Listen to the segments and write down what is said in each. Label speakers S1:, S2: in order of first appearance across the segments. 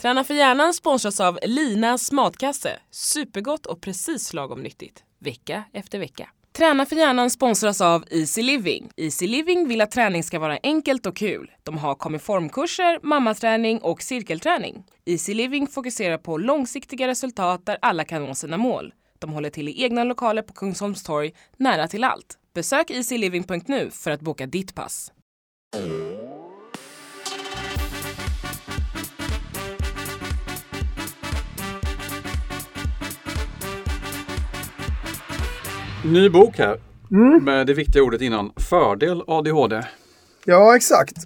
S1: Träna för hjärnan sponsras av Linas matkasse. Supergott och precis lagom nyttigt. Vecka efter vecka. Träna för hjärnan sponsras av Easy Living. Easy Living vill att träning ska vara enkelt och kul. De har komiformkurser, mammaträning och cirkelträning. Easy Living fokuserar på långsiktiga resultat där alla kan nå sina mål. De håller till i egna lokaler på Kungsholms torg, nära till allt. Besök easyliving.nu för att boka ditt pass.
S2: Ny bok här. Med det viktiga ordet innan. Fördel ADHD.
S3: Ja, exakt.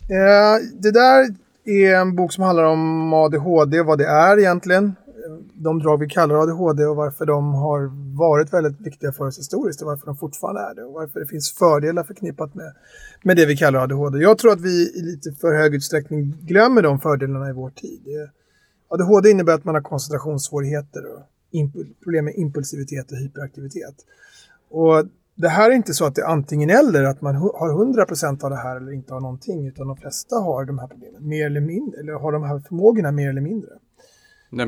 S3: Eh, det där är en bok som handlar om ADHD och vad det är egentligen. De drag vi kallar ADHD och varför de har varit väldigt viktiga för oss historiskt och varför de fortfarande är det och varför det finns fördelar förknippat med, med det vi kallar ADHD. Jag tror att vi i lite för hög utsträckning glömmer de fördelarna i vår tid. ADHD innebär att man har koncentrationssvårigheter och problem med impulsivitet och hyperaktivitet. Och det här är inte så att det är antingen eller, att man har 100% av det här eller inte har någonting, utan de flesta har de här problemen, mer eller mindre, eller har de här förmågorna mer eller mindre.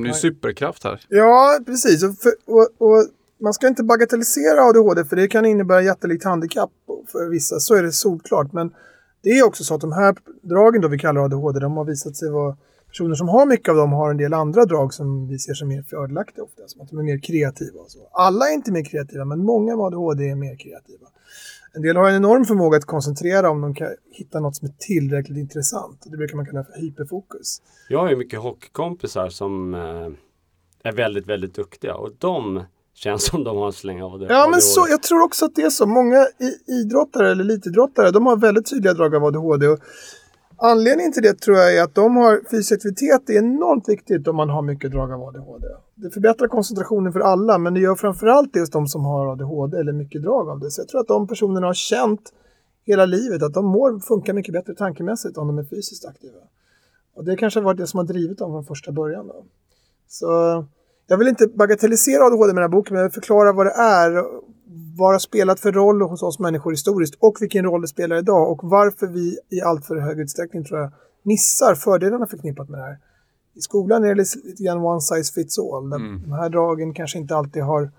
S2: Ju superkraft här.
S3: Ja, precis. Och, för, och, och man ska inte bagatellisera ADHD, för det kan innebära jättelikt handikapp för vissa, så är det solklart. Men det är också så att de här dragen då vi kallar ADHD, de har visat sig vara personer som har mycket av dem har en del andra drag som vi ser som mer fördelaktiga ofta, som att de är mer kreativa. Och så. Alla är inte mer kreativa, men många med ADHD är mer kreativa. En del har en enorm förmåga att koncentrera om de kan hitta något som är tillräckligt intressant. Det brukar man kalla för hyperfokus.
S4: Jag har ju mycket hockeykompisar som eh, är väldigt, väldigt duktiga och de känns som de har en släng av det.
S3: Ja, men så, jag tror också att det är så. Många idrottare eller elitidrottare, de har väldigt tydliga drag av ADHD. Och anledningen till det tror jag är att de har fysisk aktivitet är enormt viktigt om man har mycket drag av ADHD. Det förbättrar koncentrationen för alla, men det gör framförallt det de som har ADHD eller mycket drag av det. Så jag tror att de personerna har känt hela livet att de mår, funkar mycket bättre tankemässigt om de är fysiskt aktiva. Och det kanske har varit det som har drivit dem från första början. Då. Så jag vill inte bagatellisera ADHD med den här boken, men jag vill förklara vad det är, vad det har spelat för roll hos oss människor historiskt och vilken roll det spelar idag och varför vi i allt för hög utsträckning tror jag missar fördelarna förknippat med det här. I skolan är det lite grann one size fits all. Där De här dragen kanske inte alltid har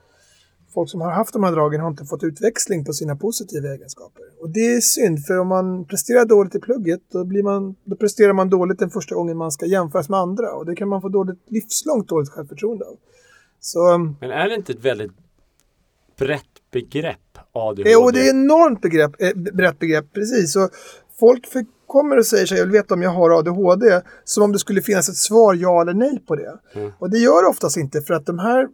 S3: Folk som har haft de här dragen har inte fått utväxling på sina positiva egenskaper. Och det är synd, för om man presterar dåligt i plugget då, blir man, då presterar man dåligt den första gången man ska jämföras med andra. Och det kan man få dåligt, livslångt dåligt självförtroende av. Så
S4: Men är det inte ett väldigt brett begrepp ADHD?
S3: Jo, det är enormt begrepp, eh, brett begrepp, precis. Och folk för, kommer och säger sig, jag vill veta om jag har ADHD, som om det skulle finnas ett svar ja eller nej på det.
S4: Mm.
S3: Och det gör det oftast inte, för att de här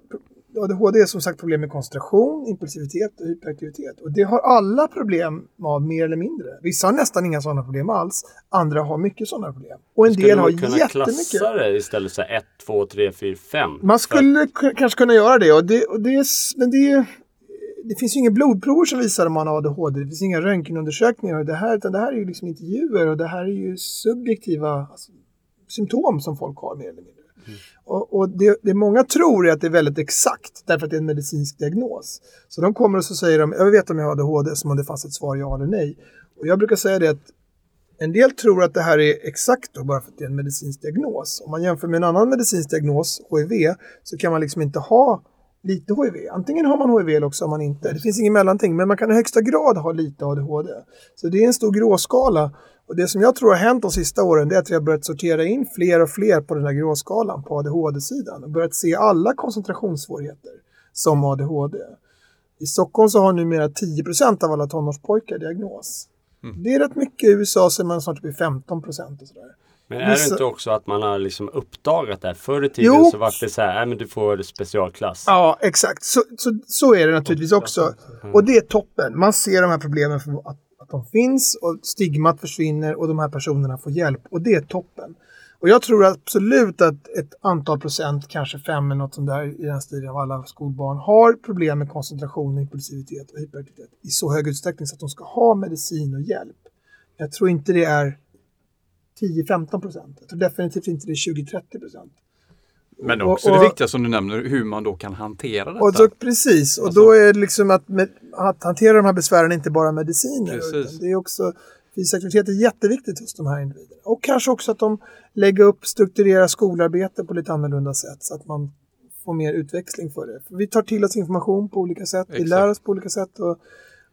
S3: ADHD är som sagt problem med koncentration, impulsivitet och hyperaktivitet. Och det har alla problem av mer eller mindre. Vissa har nästan inga sådana problem alls, andra har mycket sådana problem. Och en
S4: Skulle
S3: del har
S4: man kunna
S3: jättemycket.
S4: klassa det istället här 1, 2, 3, 4, 5?
S3: Man skulle kanske kunna göra det, och det, och det är, men det, är, det finns ju inga blodprover som visar om man har ADHD. Det finns inga röntgenundersökningar och det här, utan det här är ju liksom intervjuer och det här är ju subjektiva alltså, symptom som folk har mer eller mindre. Och, och det, det många tror är att det är väldigt exakt därför att det är en medicinsk diagnos. Så de kommer och så säger de, jag vet om jag har ADHD, som om det fanns ett svar ja eller nej. Och jag brukar säga det att en del tror att det här är exakt då, bara för att det är en medicinsk diagnos. Om man jämför med en annan medicinsk diagnos, HIV, så kan man liksom inte ha lite HIV. Antingen har man HIV eller också har man inte. Det finns ingen mellanting, men man kan i högsta grad ha lite ADHD. Så det är en stor gråskala. Och det som jag tror har hänt de sista åren är att vi har börjat sortera in fler och fler på den här gråskalan på ADHD-sidan och börjat se alla koncentrationssvårigheter som ADHD. I Stockholm så har numera 10% av alla tonårspojkar diagnos. Det är rätt mycket. I USA så är man snart uppe i 15 procent och sådär.
S4: Men är det inte också att man har liksom uppdagat det här? Förr i tiden
S3: Jo.
S4: så var det så här, men du får specialklass.
S3: Ja, exakt. Så, så, så är det naturligtvis också. Och det är toppen. Man ser de här problemen för att, att de finns och stigmat försvinner och de här personerna får hjälp. Och det är toppen. Och jag tror absolut att ett antal procent, kanske fem eller något sånt där i den stilen av alla skolbarn har problem med koncentration, impulsivitet och hyperaktivitet i så hög utsträckning så att de ska ha medicin och hjälp. Jag tror inte det är 10-15 procent. Jag tror definitivt inte det är 20-30 procent.
S2: Men
S3: Och-
S2: också
S3: och-
S2: det viktiga som du nämner, hur man då kan hantera detta.
S3: Och så, precis, och
S2: Alltså-
S3: då är det liksom att, med, att hantera de här besvären är inte bara mediciner. Det är också Fysisk aktivitet är jätteviktigt hos de här individerna. Och kanske också att de lägger upp, strukturerar skolarbete på lite annorlunda sätt så att man får mer utväxling för det. För vi tar till oss information på olika sätt, vi
S2: Exakt.
S3: lär oss på olika sätt och,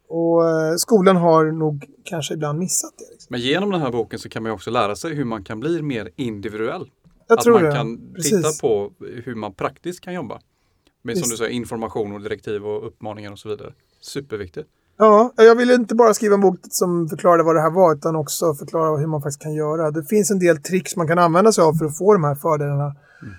S3: och eh, skolan har nog kanske ibland missat det. Liksom.
S2: Men genom den här boken så kan man också lära sig hur man kan bli mer individuell.
S3: Jag
S2: att man
S3: det.
S2: kan
S3: Precis.
S2: titta på hur man praktiskt kan jobba. Med som
S3: Visst.
S2: du säger information och direktiv och uppmaningar och så vidare. Superviktigt.
S3: Ja, jag ville inte bara skriva en bok som förklarade vad det här var utan också förklara hur man faktiskt kan göra. Det finns en del tricks man kan använda sig av för att få de här fördelarna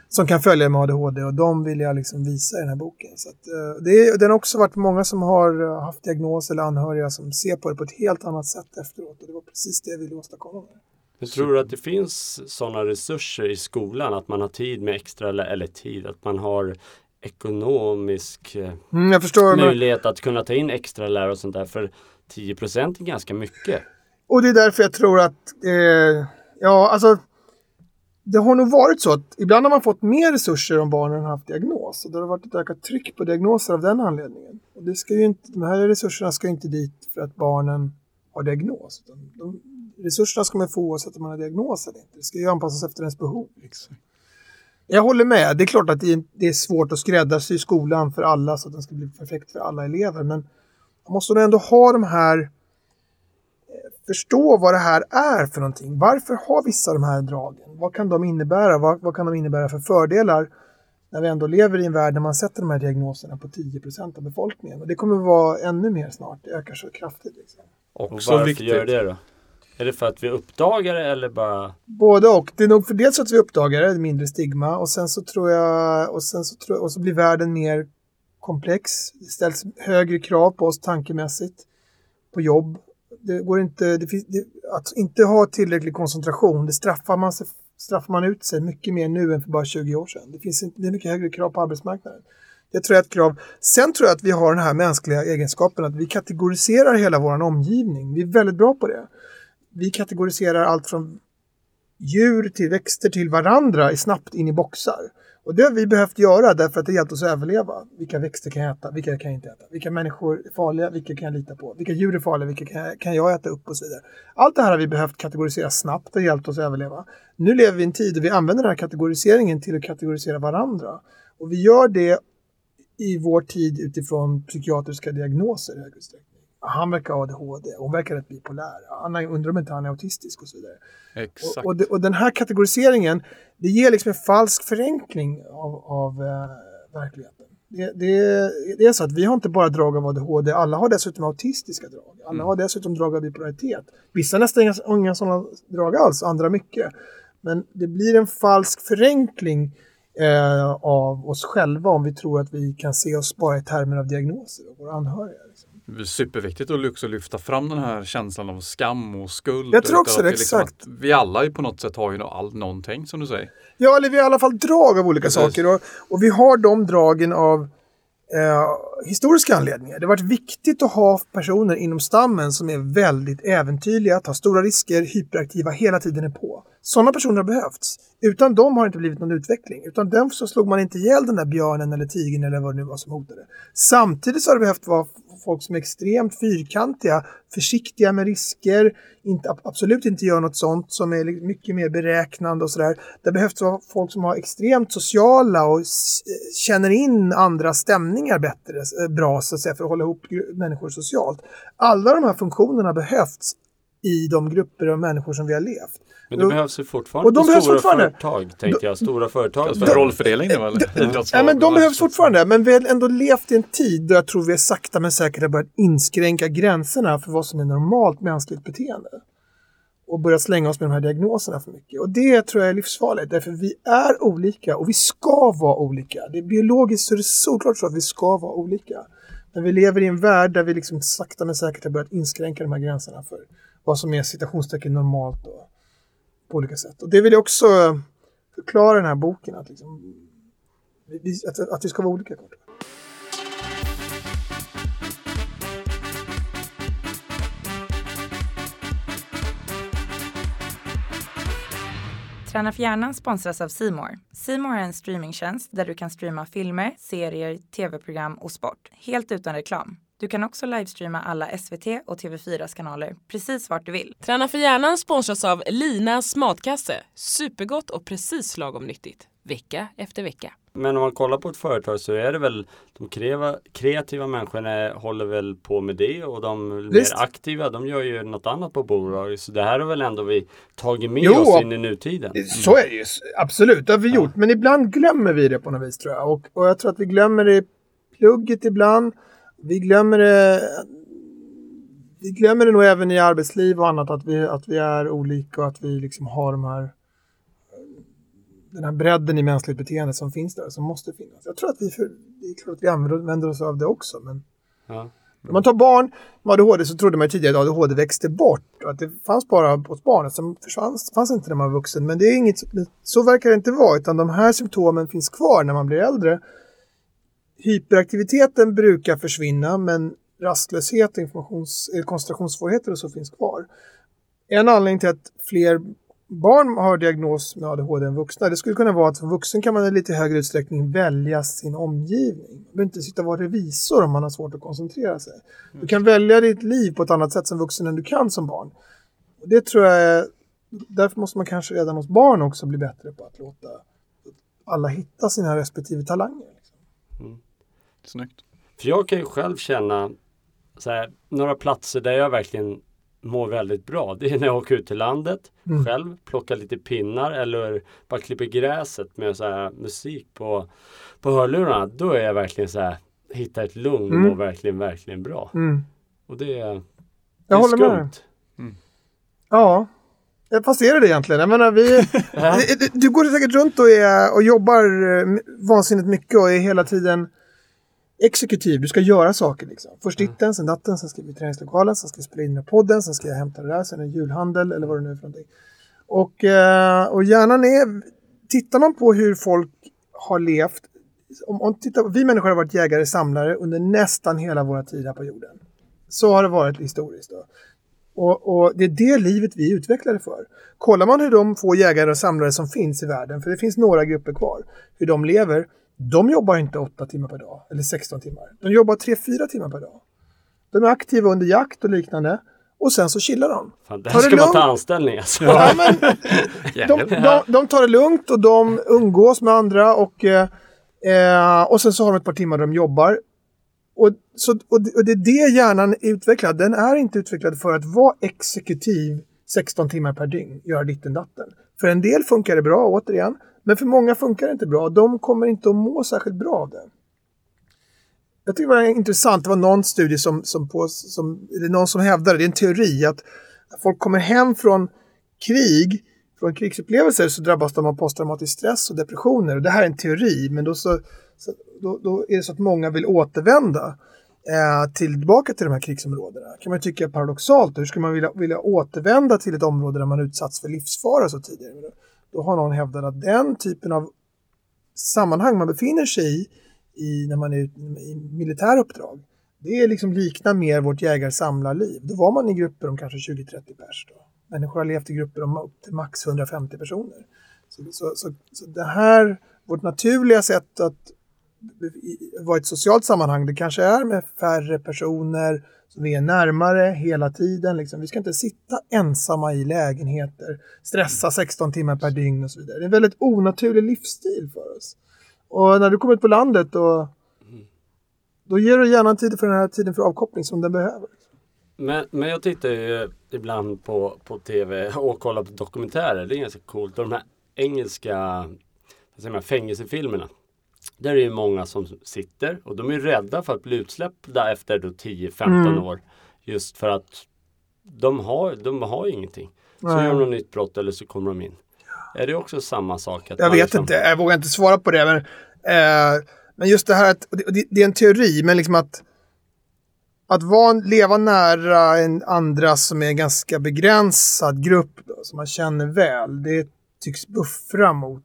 S3: som kan följa med ADHD och de vill jag liksom visa i den här boken. Så att, eh, det, är, den har också varit många som har eh, haft diagnos eller anhöriga som ser på det på ett helt annat sätt efteråt och det var precis det jag ville åstadkomma. Med.
S4: Jag tror att det finns sådana resurser i skolan att man har tid med extra, eller, eller tid, att man har ekonomisk eh,
S3: Mm, jag förstår. Men,
S4: möjlighet att kunna ta in extra lärare och sånt där. För 10% är ganska mycket.
S3: och det är därför jag tror att, eh, ja alltså, det har nog varit så att ibland har man fått mer resurser om barnen har haft diagnos. Och det har varit ett ökat tryck på diagnoser av den anledningen. Och det ska ju inte, de här resurserna ska ju inte dit för att barnen har diagnos. Utan de, resurserna ska man få oavsett om man har diagnos eller inte. Det ska ju anpassas efter ens behov. Liksom. Jag håller med. Det är klart att det är, svårt att skräddarsy skolan för alla så att den ska bli perfekt för alla elever. Men man måste nog ändå ha de här eh, förstå vad det här är för någonting. Varför har vissa de här dragen? Vad kan de innebära? Vad, vad kan de innebära för fördelar? När vi ändå lever i en värld där man sätter de här diagnoserna på 10% av befolkningen. Och det kommer att vara ännu mer snart. Det ökar så kraftigt. Liksom.
S4: Och
S2: Också
S4: varför
S2: viktigt.
S4: gör det då? Är det för att vi uppdagar det eller bara
S3: Både och. Det är nog för dels att vi uppdagar det, mindre stigma. Och sen så tror jag, och sen så, tror, och så blir världen mer komplex. Det ställs högre krav på oss tankemässigt. På jobb. Det går inte, det finns, det, att inte ha tillräcklig koncentration, det straffar man, sig, straffar man ut sig mycket mer nu än för bara 20 år sedan. Det finns inte, det är mycket högre krav på arbetsmarknaden. Det tror jag är ett krav. Sen tror jag att vi har den här mänskliga egenskapen att vi kategoriserar hela vår omgivning. Vi är väldigt bra på det. Vi kategoriserar allt från djur till växter till varandra snabbt in i boxar. Och det har vi behövt göra därför att det hjälpt oss att överleva. Vilka växter kan jag äta? Vilka kan jag inte äta? Vilka människor är farliga? Vilka kan jag lita på? Vilka djur är farliga? Vilka kan jag, kan jag äta upp och så vidare. Allt det här har vi behövt kategorisera snabbt och hjälpt oss att överleva. Nu lever vi i en tid där vi använder den här kategoriseringen till att kategorisera varandra. Och vi gör det i vår tid utifrån psykiatriska diagnoser i hög utsträckning. Han verkar ha ADHD, hon verkar rätt bipolär. Han undrar om inte han är autistisk och så vidare.
S2: Exakt.
S3: Och, och, det, och den här kategoriseringen, det ger liksom en falsk förenkling av, av eh, verkligheten. Det, det, det är så att vi har inte bara drag av ADHD, alla har dessutom autistiska drag. Alla
S2: Mm.
S3: har dessutom drag av bipolaritet. Vissa nästan inga, inga sådana drag alls, andra mycket. Men det blir en falsk förenkling eh, av oss själva om vi tror att vi kan se oss bara i termer av diagnoser och våra anhöriga. Liksom.
S2: Superviktigt att också lyfta fram den här känslan av skam och skuld.
S3: Jag tror också det,
S2: liksom
S3: exakt.
S2: vi alla på något sätt har ju all, någonting som du säger.
S3: Ja, eller vi har i alla fall drag av olika
S2: Precis.
S3: saker. Och, och vi har de dragen av eh, historiska anledningar. Det har varit viktigt att ha personer inom stammen som är väldigt äventyrliga, tar stora risker, hyperaktiva, hela tiden är på. Sådana personer har behövts. Utan dem har det inte blivit någon utveckling. Utan dem så slog man inte ihjäl den där björnen eller tigern eller vad det nu var som hotade. Samtidigt så har det behövt vara folk som är extremt fyrkantiga, försiktiga med risker, inte, absolut inte gör något sånt som är liksom mycket mer beräknande och sådär. Det behövs vara folk som har extremt sociala och eh, känner in andra stämningar bättre, eh, bra så att säga, för att hålla ihop människor socialt. Alla de här funktionerna behövts i de grupper av människor som vi har levt.
S4: Men det
S3: Och-
S4: behövs ju fortfarande
S3: och de
S4: på
S3: behövs
S4: stora
S3: fortfarande.
S4: företag, tänkte jag. Stora företag.
S2: Alltså, rollfördelning det väl?
S3: Ja, men de behövs fortfarande, men vi har ändå levt i en tid där jag tror vi sakta men säkert har börjat inskränka gränserna för vad som är normalt mänskligt beteende. Och börjat slänga oss med de här diagnoserna för mycket. Och det tror jag är livsfarligt, därför vi är olika och vi ska vara olika. Det är biologiskt så är det såklart så att vi ska vara olika. Men vi lever i en värld där vi liksom sakta men säkert har börjat inskränka de här gränserna för vad som är citationstecken normalt då, på olika sätt. Och det vill jag också eh, förklara i den här boken, att liksom vi- att, att vi ska vara olika. Kort.
S5: Träna för hjärnan sponsras av Simor. Simor är en streamingtjänst där du kan streama filmer, serier, tv-program och sport helt utan reklam. Du kan också livestreama alla SVT och TV4s kanaler precis vart du vill.
S1: Träna för hjärnan sponsras av Linas matkasse. Supergott och precis lagom nyttigt. Vecka efter vecka.
S4: Men om man kollar på ett företag så är det väl de kreativa, kreativa människorna håller väl på med det och de
S3: Visst.
S4: mer aktiva de gör ju något annat på bolaget. Så det här har väl ändå vi tagit med
S3: Jo,
S4: oss in i nutiden.
S3: Så är det ju. Absolut, det har vi gjort. Men ibland glömmer vi det på något vis tror jag. Och, och jag tror att vi glömmer det i plugget ibland. Vi glömmer det vi glömmer det nog även i arbetsliv och annat att vi, att vi är olika och att vi liksom har de här den här bredden i mänskligt beteende som finns där, som måste finnas. Jag tror att vi, för, det är klart att vi använder oss av det också, men
S4: Ja.
S3: om man tar barn med ADHD så trodde man tidigare att ADHD växte bort och att det fanns bara hos barnet, som försvann, fanns inte när man var vuxen. Men det är inget, så verkar det inte vara, utan de här symptomen finns kvar när man blir äldre. Hyperaktiviteten brukar försvinna, men rastlöshet, informations, eller koncentrationssvårigheter och så finns kvar. En anledning till att fler barn har diagnos med ADHD än vuxna, det skulle kunna vara att som vuxen kan man i lite högre utsträckning välja sin omgivning. Man behöver inte sitta och vara revisor om man har svårt att koncentrera sig. Du kan välja ditt liv på ett annat sätt som vuxen än du kan som barn. Det tror jag är, därför måste man kanske redan hos barn också bli bättre på att låta alla hitta sina respektive talanger. Liksom.
S2: Snyggt.
S4: För jag kan ju själv känna så här, några platser där jag verkligen mår väldigt bra. Det är när jag åker ut till landet
S3: Mm.
S4: själv, plockar lite pinnar eller bara klipper gräset med så här musik på, på hörlurarna. Då är jag verkligen så här, hittar ett lugn och
S3: Mm.
S4: mår verkligen, verkligen bra.
S3: Mm.
S4: Och det, är- det
S3: Jag
S4: är
S3: håller med dig.
S4: skumt.
S3: Ja, Eh, fast är det egentligen? Jag menar, vi, du- du går säkert runt och, är, och jobbar eh, vansinnigt mycket och är hela tiden exekutiv. Du ska göra saker liksom. Först ditten, sen datten, sen ska vi träningslokalen, sen ska vi spela in här podden, sen ska jag hämta det där, sen en julhandel eller vad det nu är för någonting. Och, eh, och hjärnan är... Tittar man på hur folk har levt. Om, om tittar, vi människor har varit jägare samlare under nästan hela våra tid här på jorden. Så har det varit historiskt. Då. Och, och det är det livet vi är utvecklade för. Kollar man hur de få jägare och samlare som finns i världen, för det finns några grupper kvar, hur de lever. De jobbar inte 8 timmar per dag, eller 16 timmar. De jobbar 3-4 timmar per dag. De är aktiva under jakt och liknande. Och sen så chillar de.
S4: Fan, det här ska man ta anställning alltså.
S3: Ja, men de, de, de tar det lugnt och de umgås med andra och, eh, eh, och sen så har de ett par timmar där de jobbar. Och, så, och, det, och det är det hjärnan är utvecklad. Den är inte utvecklad för att vara exekutiv 16 timmar per dygn, göra ditten datten. För en del funkar det bra, återigen. Men för många funkar det inte bra. De kommer inte att må särskilt bra av det. Jag tycker det var intressant, det var någon studie som, som, på, som eller någon som hävdade, det är en teori, att när folk kommer hem från krig, från krigsupplevelser så drabbas de av posttraumatisk stress och depressioner. Och det här är en teori, men då, så, så, då, då är det så att många vill återvända eh, tillbaka till de här krigsområdena. kan man tycka är paradoxalt. Hur ska man vilja, vilja återvända till ett område där man utsatts för livsfara så tidigare? Då, då har någon hävdat att den typen av sammanhang man befinner sig i, i när man är ute i militära uppdrag, det är liksom liknar mer vårt jägar-samlarliv. Då var man i grupper om kanske 20-30 pers. Då. Människor har levt i grupper om upp till max 150 personer. Så, så, så, så det här, vårt naturliga sätt att vara i ett socialt sammanhang, det kanske är med färre personer som vi är närmare hela tiden. Liksom. Vi ska inte sitta ensamma i lägenheter, stressa 16 timmar per dygn och så vidare. Det är en väldigt onaturlig livsstil för oss. Och när du kommer ut på landet då, då ger du gärna tid för den här tiden för avkoppling som den behöver.
S4: Men, men jag tittar ju ibland på, på tv och kollar på dokumentärer. Det är ganska coolt. Och de här engelska vad säger man, fängelsefilmerna. Där är det ju många som sitter och de är rädda för att bli utsläppta efter då 10-15
S3: Mm.
S4: år. Just för att de har, de har ingenting. Så
S3: Nej.
S4: gör de något nytt brott eller så kommer de in. Är det också samma sak? Att
S3: Jag vet
S4: liksom-
S3: inte, jag vågar inte svara på det. Men, eh, men just det här att, det, det är en teori, men liksom att, att vara, leva nära en andra som är en ganska begränsad grupp, då, som man känner väl, det tycks buffra mot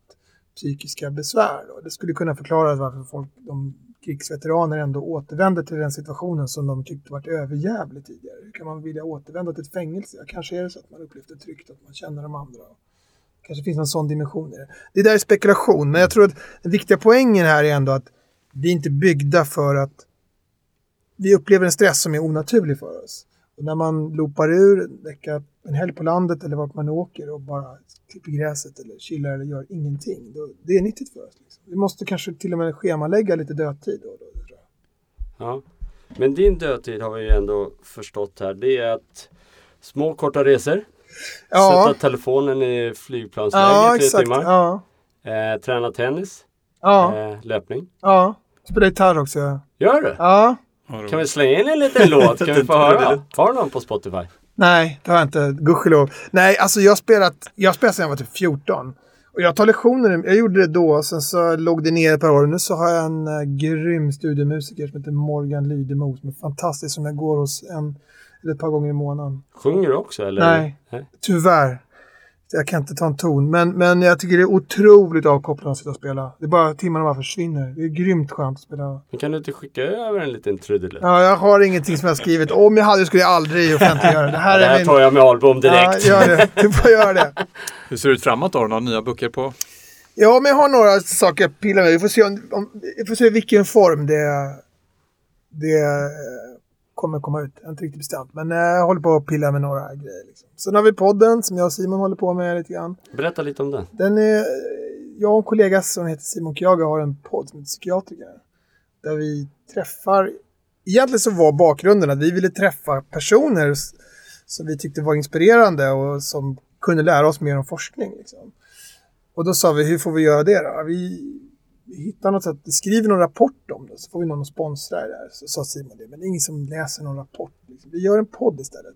S3: psykiska besvär. Då. Det skulle kunna förklara varför folk, de krigsveteraner ändå återvänder till den situationen som de tyckte varit överjävlig tidigare. Hur kan man vilja återvända till ett fängelse? Ja, Kanske är det så att man upplevt det tryggt, att man känner de andra. kanske finns en sån dimension i det. Det där är spekulation, men jag tror att den viktiga poängen här är ändå att vi är inte byggda för att vi upplever en stress som är onaturlig för oss. Och när man loopar ur en vecka, en helg på landet eller vart man åker och bara klipper gräset eller chillar eller gör ingenting. Då, det är nyttigt för oss. Liksom. Vi måste kanske till och med schemalägga lite dödtid. Då, då, tror jag.
S4: Ja. Men din dödtid har vi ju ändå förstått här. Det är att små korta resor.
S3: Ja,
S4: Sätta telefonen i flygplansläge
S3: ja
S4: i tre
S3: exakt.
S4: timmar.
S3: Ja,
S4: Eh, träna tennis.
S3: ja,
S4: Eh, löpning.
S3: ja. Spela gitarr också.
S4: Gör du?
S3: Ja.
S4: Kan vi slänga in en liten låt? Kan vi få höra? Har du någon på Spotify?
S3: Nej, det har jag inte. Gudskelov. Nej, alltså jag har spelat, jag spelat sedan jag var typ 14. Och jag tar lektioner, jag gjorde det då, sen så låg det ner ett par år. Nu så har jag en uh, grym studiemusiker som heter Morgan Lydemo som är fantastisk, som jag går hos en eller ett par gånger i månaden.
S4: Sjunger du också eller?
S3: Nej.
S4: Nej.
S3: Tyvärr. Jag kan inte ta en ton, men, men jag tycker det är otroligt avkopplande att sitta och spela. Det är bara timmarna bara försvinner. Det är grymt skönt att spela.
S4: Men kan du inte skicka över en liten trudelutt?
S3: Ja, jag har ingenting som jag har skrivit. Om jag hade skulle jag aldrig offentliggöra. Det här
S4: Det
S3: är
S4: här
S3: min...
S4: tar jag med album direkt.
S3: Ja, gör det. Du får göra det.
S2: Hur ser det ut framåt då? Några nya böcker på?
S3: Ja, men jag har några saker jag pillar med. Vi får se, om, om, vi får se vilken form det, det kommer komma ut. Jag har inte riktigt bestämt. Men eh, jag håller på att pilla med några grejer. Liksom. Sen har vi podden som jag och Simon håller på med lite grann.
S4: Berätta lite om den.
S3: Den är, jag och en kollega som heter Simon Kjaga har en podd som heter Psykiatriker. Där vi träffar, egentligen så var bakgrunden att vi ville träffa personer som vi tyckte var inspirerande och som kunde lära oss mer om forskning. Liksom. Och då sa vi, hur får vi göra det då? Vi, vi hittar något sätt, vi skriver någon rapport om det så får vi någon att sponsra det där. Så sa Simon det, men det är ingen som läser någon rapport. Liksom. Vi gör en podd istället.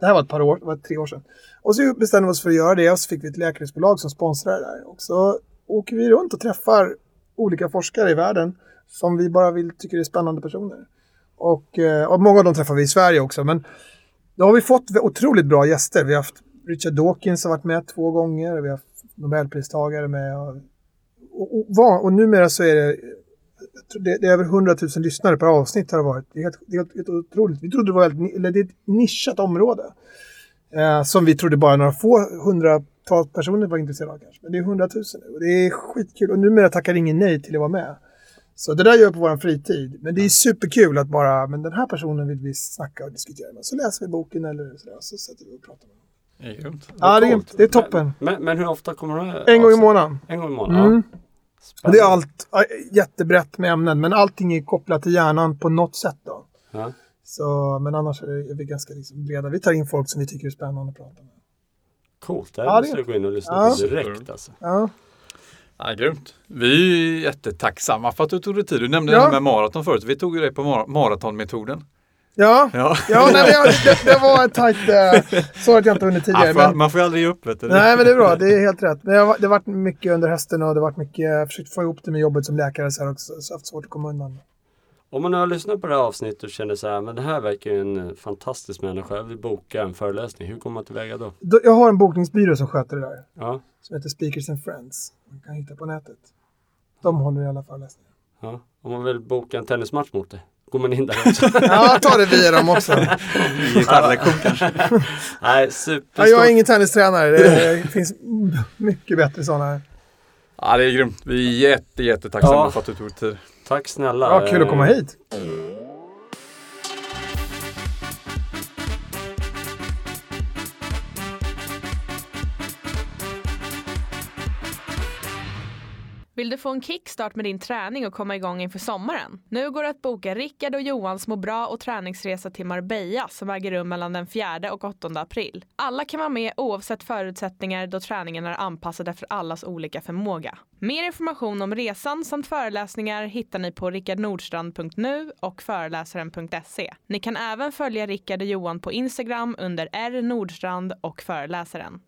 S3: Det här var ett par år, det var tre år sedan. Och så bestämde vi oss för att göra det och så fick vi ett läkemedelsbolag som sponsrar det där. Och så åker vi runt och träffar olika forskare i världen som vi bara vill tycker är spännande personer. Och, eh, och många av dem träffar vi i Sverige också. Men då har vi fått otroligt bra gäster. Vi har haft Richard Dawkins har varit med två gånger. Vi har haft Nobelpristagare med. Och, och, och, numera så är det, jag det, det är över 100 000 lyssnare per avsnitt har det varit. Det är helt, det är helt, helt otroligt. Vi trodde det var väldigt, eller det är ett nischat område. Eh, som vi trodde bara några få hundratals personer var intresserade av kanske. Men det är 100 000 nu och det är skitkul. Och numera tackar ingen nej till att vara med. Så det där gör vi på vår fritid. Men det är superkul att bara, men den här personen vill vi snacka och diskutera med. Så läser vi boken eller sådär, så sätter vi och pratar med.
S2: Det är grymt.
S3: Ja, det är, det är toppen.
S4: Men, men hur ofta kommer du
S3: En gång i månaden.
S4: En gång i månaden?
S3: Mm.
S4: Ja. Spännande.
S3: det är allt ja, jättebrett med ämnen, men allting är kopplat till hjärnan på något sätt då.
S4: Ja.
S3: Så, men annars är, vi ganska liksom breda. Vi tar in folk som vi tycker är spännande att prata med.
S4: Coolt, det
S3: Ja,
S4: här
S3: det-
S4: måste jag gå in och lyssna
S3: Ja.
S4: på direkt alltså.
S3: Ja,
S2: Ja, grymt. Vi är jättetacksamma för att du tog dig tid. Du nämnde
S3: Ja.
S2: det här med maraton förut. Vi tog ju dig på mar- maratonmetoden.
S3: Ja.
S2: Ja.
S3: Ja, nej, det, det var en tajt... Eh, så att jag inte hunnit tidigare.
S2: Ja, får-
S3: Men,
S2: Man får ju aldrig ge upp vet du.
S3: nej, men det är bra. Det är helt rätt. Men jag, det har varit mycket under hösten och det har varit mycket... Jag har försökt få ihop det med jobbet som läkare så här också. Så jag har haft svårt att komma undan.
S4: Om man har lyssnat på det här avsnittet och känner så här, men det här verkar ju en eh, fantastisk människa, jag vill boka en föreläsning. Hur kommer man tillväga då?
S3: Då, jag har en bokningsbyrå som sköter det där.
S4: Ja,
S3: Som heter Speakers and Friends. Man kan hitta på nätet. De håller i alla föreläsningar.
S4: ja. Om man vill boka en tennismatch mot dig, går man in där också?
S3: Ja, ta det via dem också.
S2: Gitarrlektion kanske.
S4: Nej, superstort.
S3: jag är ingen tennistränare. Det finns mycket bättre sådana.
S2: Ja, det är grymt. Vi är jätte, jättetacksamma
S4: Ja.
S2: för att du tog tid.
S4: Tack snälla.
S3: Ja, kul att komma hit.
S6: Vill du få en kickstart med din träning och komma igång inför sommaren? Nu går det att boka Rickard och Johans må bra och träningsresa till Marbella som äger rum mellan den 4 och 8 april. Alla kan vara med oavsett förutsättningar då träningen är anpassad efter allas olika förmåga. Mer information om resan samt föreläsningar hittar ni på rickardnordstrand.nu och föreläsaren.se. Ni kan även följa Rickard och Johan på Instagram under r.nordstrand och föreläsaren.